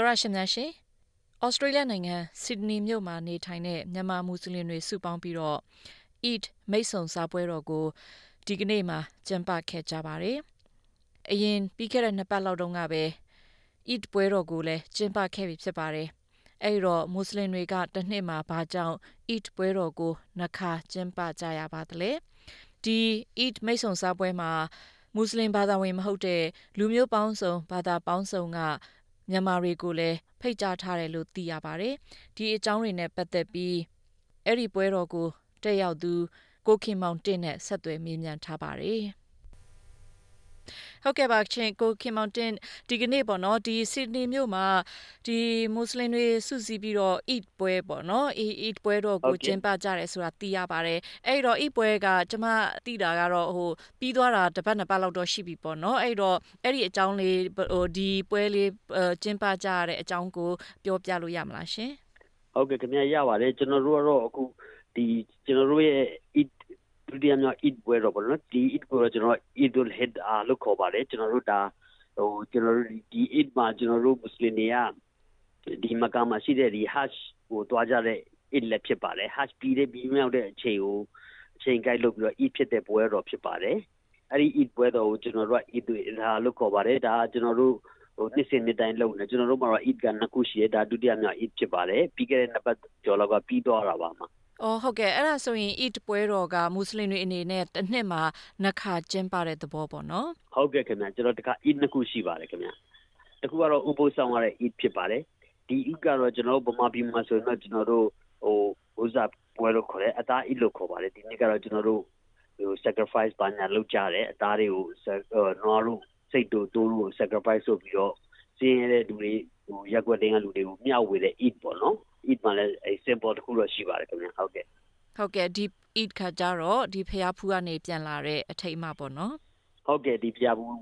တော်ရရှင်များရှင်ဩစတြေးလျနိုင်ငံဆစ်ဒနီမြို့မှာနေထိုင်တဲ့မြန်မာမွတ်စလင်တွေစုပေါင်းပြီးတော့ Eid မိတ်ဆုံစာပွဲတော်ကိုဒီကနေ့မှာကျင်းပခဲ့ကြပါတယ်။အရင်ပြီးခဲ့တဲ့နှစ်ပတ်လောက်တုန်းကပဲ Eid ပွဲတော်ကိုလည်းကျင်းပခဲ့ပြီဖြစ်ပါတယ်။အဲဒီတော့မွတ်စလင်တွေကတစ်နှစ်မှာဘာကြောင့် Eid ပွဲတော်ကိုနှစ်ခါကျင်းပကြရပါသလဲ။ဒီ Eid မိတ်ဆုံစာပွဲမှာမွတ်စလင်ဘာသာဝင်မဟုတ်တဲ့လူမျိုးပေါင်းစုံဘာသာပေါင်းစုံက မြန်မာတွေကိုလည်းဖိတ်ကြားထားတယ်လို့သိရပါတယ်။ဒီအကြောင်းတွေနဲ့ပတ်သက်ပြီးအဲ့ဒီပွဲတော်ကိုတက်ရောက်သူကိုခင်မောင်တင့်နဲ့ဆက်သွယ်မေးမြန်းထားပါတယ်။ ဟုတ်ကဲ့ပါချင်းကိုခင်မောင်တင်ဒီကနေ့ပေါ့နော်ဒီဆစ်ဒနီမြို့မှာဒီမွတ်စလင်တွေစုစည်းပြီးတော့ Eid ပွဲပေါ့နော် Eid ပွဲတော့ကိုကျင်းပကြတယ်ဆိုတာသိရပါတယ်အဲ့တော့ Eid ပွဲကကျမသိတာကတော့ဟိုပြီးသွားတာတစ်ပတ်နှစ်ပတ်လောက်တော့ရှိပြီပေါ့နော်အဲ့တော့အဲ့ဒီအကြောင်းလေးဟိုဒီပွဲလေးကျင်းပကြရတဲ့အကြောင်းကိုပြောပြလို့ရမလားရှင်ဟုတ်ကဲ့ခင်ဗျာရပါတယ်ကျွန်တော်တို့ကတော့အခုဒီကျွန်တော်တို့ရဲ့ Eid ဒုတိယမြောက် Eid ပွဲတော့ပေါ့နော်ဒီ Eid ပွဲတော့ကျွန်တော် Eid ul Hid အားလို့ခေါ်ပါတယ်ကျွန်တော်တို့ဒါဟိုကျွန်တော်တို့ဒီ Eid မှာကျွန်တော်တို့မွတ်စလင်တွေကဒီမကာမှာရှိတဲ့ဒီ hash ကိုတွားကြတဲ့ Eid လည်းဖြစ်ပါတယ် hash ပြီးတဲ့ပြီးမြောက်တဲ့အချိန်ကိုအချိန်ကိုက်လုပ်ပြီးတော့ Eid ဖြစ်တဲ့ပွဲတော့ဖြစ်ပါတယ်အဲ့ဒီ Eid ပွဲတော့ကိုကျွန်တော်တို့က Eid ဒါလို့ခေါ်ပါတယ်ဒါကျွန်တော်တို့ဟိုနှစ်စဉ်နှစ်တိုင်းလုပ်နေကျွန်တော်တို့မှာတော့ Eid ကနှစ်ခုရှိတယ်ဒါဒုတိယမြောက် Eid ဖြစ်ပါတယ်ပြီးခဲ့တဲ့နှစ်ပတ်ကျော်လောက်ကပြီးသွားတာပါမှာ အော်ဟုတ်ကဲ့အဲ့ဒါဆိုရင် Eid ပွဲတော်ကမွတ်စလင်တွေအနေနဲ့တစ်နှစ်မှာနှစ်ခါကျင်းပတဲ့သဘောပေါ့နော်ဟုတ်ကဲ့ခင်ဗျာကျွန်တော်တခါ Eid နှစ်ခုရှိပါတယ်ခင်ဗျာတခုကတော့ဥပုသ်ဆောင်ရတဲ့ Eid ဖြစ်ပါတယ်ဒီ Eid ကတော့ကျွန်တော်ဗမာပြည်မှာဆိုရင်တော့ကျွန်တော်တို့ဟိုဥစားပွဲလို့ခေါ်တယ်အသား Eid လို့ခေါ်ပါတယ်ဒီနေ့ကတော့ကျွန်တော်တို့ဟို sacrifice ဘာညာလုပ်ကြတယ်အသားတွေကိုနွားတို့စိတ်တို့တိုးတို့ sacrifice လုပ်ပြီးတော့စင်းရတဲ့လူတွေဟိုရက်ွက်တင်းကလူတွေကိုမျှဝေတဲ့ Eid ပေါ့နော် eat မှလည်းအဲ simple တခုတော့ရှိပါတယ်ခင်ဗျဟုတ်ကဲ့ဟုတ်ကဲ့ဒီ eat ခါကြတော့ဒီဖျားဖူးကနေပြန်လာတဲ့အထိတ်အမှပေါ့နော်ဟုတ်ကဲ့ဒီဖျားဖူး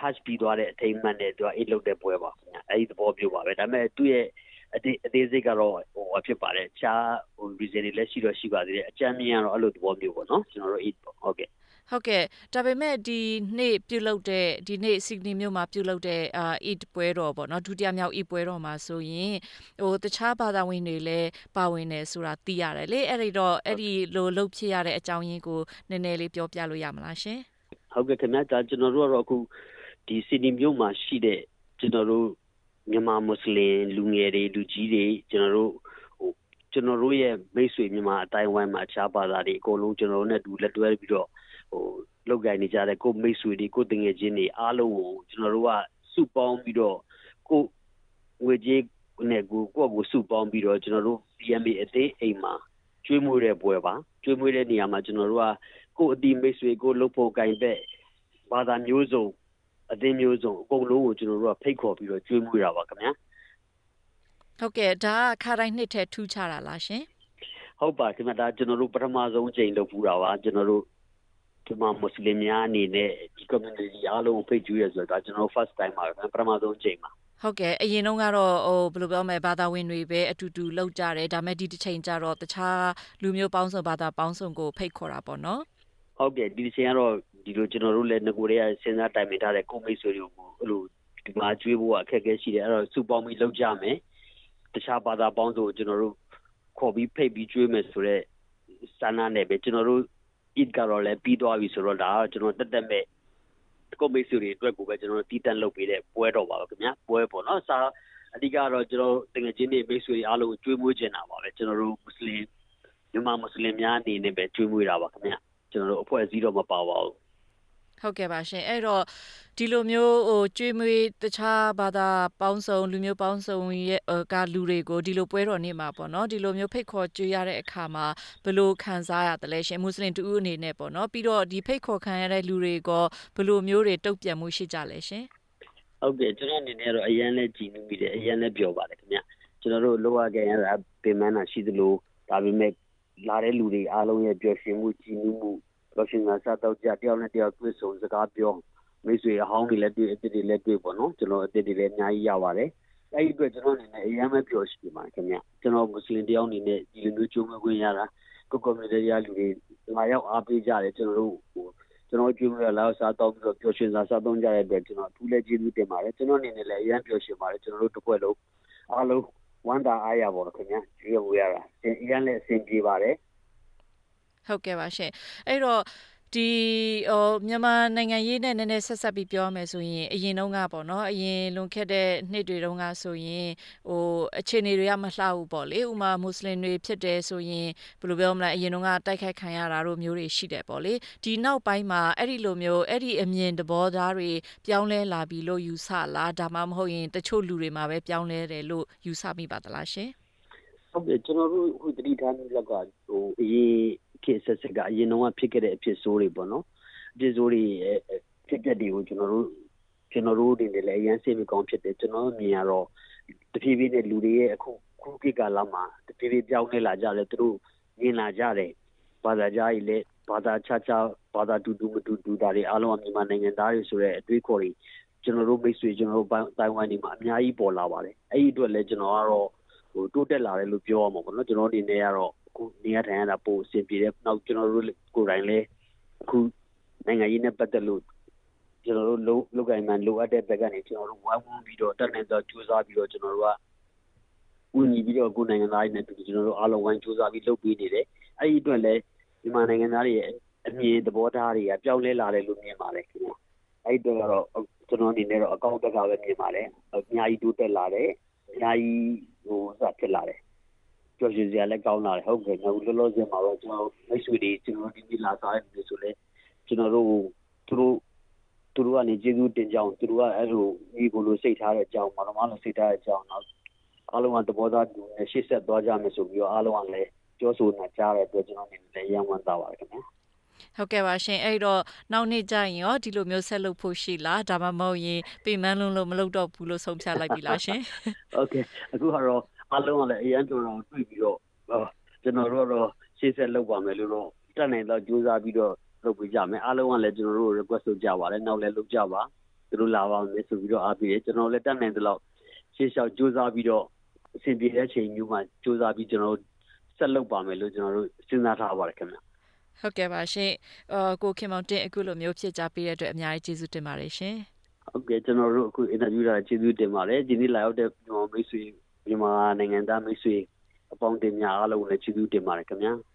hash ပြီးသွားတဲ့အထိတ်မှန်နဲ့သူက eat လုပ်တဲ့ပွဲပါခင်ဗျအဲဒီသဘောမျိုးပါပဲဒါပေမဲ့သူ့ရဲ့အသေးအသေးစိတ်ကတော့ဟိုဖြစ်ပါတယ်ခြားဟို reason တွေလည်းရှိတော့ရှိပါသေးတယ်အကြမ်းမြင်ကတော့အဲ့လိုသဘောမျိုးပေါ့နော်ကျွန်တော်တို့ eat ပေါ့ဟုတ်ကဲ့ ဟုတ်ကဲ့ဒါပေမဲ့ဒီနေ့ပြုလုပ်တဲ့ဒီနေ့စီဒနီမြို့မှာပြုလုပ်တဲ့အာ Eid ပွဲတော်ပေါ့နော်ဒုတိယမြောက် Eid ပွဲတော်မှာဆိုရင်ဟိုတခြားဘာသာဝင်တွေလည်းပါဝင်နေဆိုတာသိရတယ်လေအဲ့ဒီတော့အဲ့ဒီလိုလုပ်ဖြစ်ရတဲ့အကြောင်းရင်းကိုနည်းနည်းလေးပြောပြလို့ရမလားရှင်ဟုတ်ကဲ့ခင်ဗျာဒါကျွန်တော်တို့ကတော့အခုဒီစီဒနီမြို့မှာရှိတဲ့ကျွန်တော်တို့မြန်မာမွတ်စလင်လူငယ်တွေလူကြီးတွေကျွန်တော်တို့ဟိုကျွန်တော်တို့ရဲ့မိတ်ဆွေမြန်မာအတိုင်းဝိုင်းမှာအခြားဘာသာတွေအကုန်လုံးကျွန်တော်တို့နဲ့တူလက်တွဲပြီးတော့ ဟိုလောက်ကိုင်းနေကြတဲ့ကိုမိတ်ဆွေတွေကိုတငယ်ချင်းတွေအားလုံးကိုကျွန်တော်တို့ကစုပေါင်းပြီးတော့ကိုငွေကြေးနဲ့ကိုကိုကိုစုပေါင်းပြီးတော့ကျွန်တော်တို့ PMA အသေးအိမ်မှာကျွေးမွေးတဲ့ပွဲပါကျွေးမွေးတဲ့နေရာမှာကျွန်တော်တို့ကကိုအတီမိတ်ဆွေကိုလှုပ်ဖို့ကင်တဲ့ဘာသာမျိုးစုံအသင်းမျိုးစုံအကုန်လုံးကိုကျွန်တော်တို့ကဖိတ်ခေါ်ပြီးတော့ကျွေးမွေးတာပါခင်ဗျာဟုတ်ကဲ့ဒါကခါတိုင်းနှစ်ထဲထူးခြားတာလားရှင်ဟုတ်ပါခင်ဗျာဒါကျွန်တော်တို့ပထမဆုံးချိန်လုပ်ပူတာပါကျွန်တော်တို့ ဒီမှာမွတ်စလင်များအနေနဲ့ဒီ community အားလုံးဖိတ်ကြွရဆိုတာကျွန်တော် first time မှာပထမဆုံးချိန်မှာဟုတ်ကဲ့အရင်တော့ကတော့ဟိုဘယ်လိုပြောမလဲဘာသာဝင်တွေပဲအတူတူလောက်ကြတယ်ဒါမဲ့ဒီတစ်ချိန်ကျတော့တခြားလူမျိုးပေါင်းစုံဘာသာပေါင်းစုံကိုဖိတ်ခေါ်တာပေါ့နော်ဟုတ်ကဲ့ဒီတစ်ချိန်ကတော့ဒီလိုကျွန်တော်တို့လည်းငကိုတွေကစဉ်းစားတိုင်ပင်ထားတဲ့ကိုမိတ်ဆွေတွေကိုအဲ့လိုဒီမှာကျွေးဖို့အခက်အခဲရှိတယ်အဲ့တော့စုပေါင်းပြီးလောက်ကြမယ်တခြားဘာသာပေါင်းစုံကိုကျွန်တော်တို့ခေါ်ပြီးဖိတ်ပြီးကျွေးမယ်ဆိုတော့စာနာနဲ့ပဲကျွန်တော်တို့ eat ကတော့လည်းပြီးသွားပြီဆိုတော့ဒါကျွန်တော်တက်တက်မဲ့ကိုမိတ်ဆွေတွေအတွက်ကိုပဲကျွန်တော်တီးတန့်လုပ်ပေးတဲ့ပွဲတော်ပါပဲခင်ဗျာပွဲပေါ့နော်စာအဓိကတော့ကျွန်တော်တကယ်ချင်းတွေမိတ်ဆွေတွေအားလုံးကျွေးမွေးကျင်တာပါပဲကျွန်တော်တို့မွတ်စလင်မြန်မာမွတ်စလင်များအနေနဲ့ပဲကျွေးမွေးတာပါခင်ဗျာကျွန်တော်တို့အဖွဲ့အစည်းတော့မပါပါဘူး ဟုတ်ကဲ့ပါရှင်အဲ့တော့ဒီလိုမျိုးဟိုကျွေးမွေးတခြားဘာသာပေါင်းစုံလူမျိုးပေါင်းစုံရဲ့ကလူတွေကိုဒီလိုပွဲတော်နေ့မှာပေါ့နော်ဒီလိုမျိုးဖိတ်ခေါ်ကျွေးရတဲ့အခါမှာဘယ်လိုခံစားရတယ်လဲရှင်မွတ်စလင်တူဦးအနေနဲ့ပေါ့နော်ပြီးတော့ဒီဖိတ်ခေါ်ခံရတဲ့လူတွေကဘယ်လိုမျိုးတွေတုတ်ပြန်မှုရှိကြလဲရှင်ဟုတ်ကဲ့ကျွန်တော်အနေနဲ့တော့အရန်လဲကြည်နူးမိတယ်အရန်လဲပြောပါတယ်ခင်ဗျကျွန်တော်တို့လောကကရတာပင်မနာရှိသလိုဒါပေမဲ့လာတဲ့လူတွေအားလုံးရဲ့ပျော်ရွှင်မှုကြည်နူးမှု ပျော်ရွှင်တာစားတော့ကြတယောက်နဲ့တယောက်တွေ့ဆုံစကားပြောမိတ်ဆွေအဟောင်းတွေလည်းတွေ့အစ်စ်တွေလည်းတွေ့ပေါ့နော်ကျွန်တော်အစ်စ်တွေလည်းအများကြီးရပါတယ်အဲ့ဒီအတွက်ကျွန်တော်အနေနဲ့အရင်မှပြောရှိပါခင်ဗျကျွန်တော်မွတ်စလင်တယောက်အနေနဲ့ဒီလိုမျိုးကြုံခွင့်ရတာကိုကွန်မြူနတီရလူတွေငါရောက်အားပေးကြတယ်ကျွန်တော်တို့ဟိုကျွန်ကျွန်တော်ကျွေးရလာစားတော့ပြီးတော့ပျော်ရွှင်စွာစားသုံးကြတဲ့အတွက်ကျွန်တော်အထူးလည်းကျေးဇူးတင်ပါတယ်ကျွန်တော်အနေနဲ့လည်းအရန်ပျော်ရွှင်ပါတယ်ကျွန်တော်တို့တစ်ခွက်လုံးအားလုံးဝမ်းသာအားရပါတော့ခင်ဗျာကျွေးဝေးရတာအရန်လည်းအဆင်ပြေပါတယ် ဟုတ်ကဲ့ပါရှင်အဲ့တော့ဒီဟိုမြန်မာနိုင်ငံရေးနဲ့နည်းနည်းဆက်ဆက်ပြီးပြောမယ်ဆိုရင်အရင်တုန်းကပေါ့နော်အရင်လွန်ခဲ့တဲ့နှစ်တွေတုန်းကဆိုရင်ဟိုအခြေအနေတွေကမလှဘူးပေါ့လေဥမာမွတ်စလင်တွေဖြစ်တယ်ဆိုရင်ဘယ်လိုပြောမလဲအရင်တုန်းကတိုက်ခိုက်ခံရတာတို့မျိုးတွေရှိတယ်ပေါ့လေဒီနောက်ပိုင်းမှာအဲ့ဒီလိုမျိုးအဲ့ဒီအမြင်သဘောထားတွေပြောင်းလဲလာပြီလို့ယူဆလားဒါမှမဟုတ်ရင်တချို့လူတွေမှာပဲပြောင်းလဲတယ်လို့ယူဆမိပါသလားရှင်ဟုတ်ကဲ့ကျွန်တော်တို့ဟိုတတိထားမျိုးလက်ကဟိုအရင် ခေတ်ဆက်ဆက်ကအရင်တော့ဖြစ်ခဲ့တဲ့အဖြစ်ဆိုးတွေပေါ့နော်အဖြစ်ဆိုးတွေဖြစ်တဲ့တွေကိုကျွန်တော်တို့ကျွန်တော်တို့တွေလည်းအရင်စိတ်မကောင်းဖြစ်တယ်ကျွန်တော်မြင်ရတော့တဖြည်းဖြည်းနဲ့လူတွေရဲ့အခုခုကိကလာမှာတဖြည်းဖြည်းပြောင်းလဲလာကြတယ်သူတို့မြင်လာကြတယ်ဘာသာကြားကြီးလည်းဘာသာခြားခြားဘာသာတူတူမတူတူတာတွေအားလုံးကမြန်မာနိုင်ငံသားတွေဆိုတဲ့အတွေးခေါ်တွေကျွန်တော်တို့မိတ်ဆွေကျွန်တော်တို့တိုင်ဝမ်နေမှာအများကြီးပေါ်လာပါတယ်အဲ့ဒီအတွက်လည်းကျွန်တော်ကတော့ဟိုတိုးတက်လာတယ်လို့ပြောရမှာပေါ့နော်ကျွန်တော်အနေနဲ့ကတော့ အခုနေရာထိုင်ရတာပိုအဆင်ပြေတယ်နောက်ကျွန်တော်တို့ကိုယ်တိုင်လည်းအခုနိုင်ငံရေးနဲ့ပတ်သက်လို့ကျွန်တော်တို့လုံလုံကိုင်မှန်လိုအပ်တဲ့ဘက်ကနေကျွန်တော်တို့ဝိုင်းဝန်းပြီးတော့တက်နေတော့ကြိုးစားပြီးတော့ကျွန်တော်တို့ကဦးညီပြီးတော့ကိုယ်နိုင်ငံသားတွေနဲ့ကျွန်တော်တို့အားလုံးဝိုင်းကြိုးစားပြီးလုပ်ပေးနေတယ်အဲ့ဒီအတွက်လည်းမြန်မာနိုင်ငံသားတွေရဲ့အမြင်သဘောထားတွေကပြောင်းလဲလာတယ်လို့မြင်ပါတယ်ခင်ဗျာအဲ့ဒီတော့ကျွန်တော်အနေနဲ့တော့အကောင့်တက်ကပဲမြင်ပါတယ်အများကြီးတိုးတက်လာတယ်အများကြီးဟိုစဖြစ်လာတယ်ပျော်ရွှင်စရာလည်းကောင်းလာတယ်ဟုတ်ကဲ့ကျွန်တော်လောလောဆယ်မှာတော့ကျွန်တော်မိတ်ဆွေတွေကျွန်တော်ဒီဒီလာစားနေဆိုလဲကျွန်တော်တို့သူတို့သူတို့ကနေကျေးဇူးတင်ကြအောင်သူတို့ကအဲ့လိုဒီကိုလိုစိတ်ထားတဲ့အကြောင်းမတော်မလို့စိတ်ထားတဲ့အကြောင်းတော့အားလုံးကသဘောထားတူနဲ့ရှေ့ဆက်သွားကြမယ်ဆိုပြီးတော့အားလုံးကလည်းပြောဆိုနေကြတဲ့အတွက်ကျွန်တော်နေလည်းရန်ဝန်တာပါတယ်ခင်ဗျာဟုတ်ကဲ့ပါရှင်အဲ့တော့နောက်နေ့ကျရင်ရောဒီလိုမျိုးဆက်လုပ်ဖို့ရှိလားဒါမှမဟုတ်ရင်ပြင်မလုံးလို့မလုပ်တော့ဘူးလို့ဆုံးဖြတ်လိုက်ပြီလားရှင်โอเคအခုကတော့ အားလုံးကလည်းအရန်တော်တော်တွေ့ပြီးတော့ကျွန်တော်တို့တော့ရှေ့ဆက်လုပ်ပါမယ်လို့တော့တက်နိုင်တော့ကြိုးစားပြီးတော့လုပ်ပေးကြမယ်အားလုံးကလည်းကျွန်တော်တို့ request လုပ်ကြပါတယ်နောက်လည်းလုပ်ကြပါသူတို့လာပါမယ်ဆိုပြီးတော့အားပေးတယ်ကျွန်တော်လည်းတက်နိုင်တဲ့လောက်ရှေ့လျှောက်ကြိုးစားပြီးတော့အဆင်ပြေတဲ့ချိန်မျိုးမှာကြိုးစားပြီးကျွန်တော်တို့ဆက်လုပ်ပါမယ်လို့ကျွန်တော်တို့စဉ်းစားထားပါတယ်ခင်ဗျဟုတ်ကဲ့ပါရှင်အော်ကိုခင်မောင်တင်အခုလိုမျိုးဖြစ်ကြပေးတဲ့အတွက်အများကြီးကျေးဇူးတင်ပါတယ်ရှင်ဟုတ်ကဲ့ကျွန်တော်တို့အခု interview တာကျေးဇူးတင်ပါတယ်ဒီနေ့လာရောက်တဲ့မိတ်ဆွေ မြန်မာနိုင်ငံသားမိတ်ဆွေအပေါင်းတင်များအားလုံးလည်းကျေးဇူးတင်ပါတယ်ခင်ဗျာ။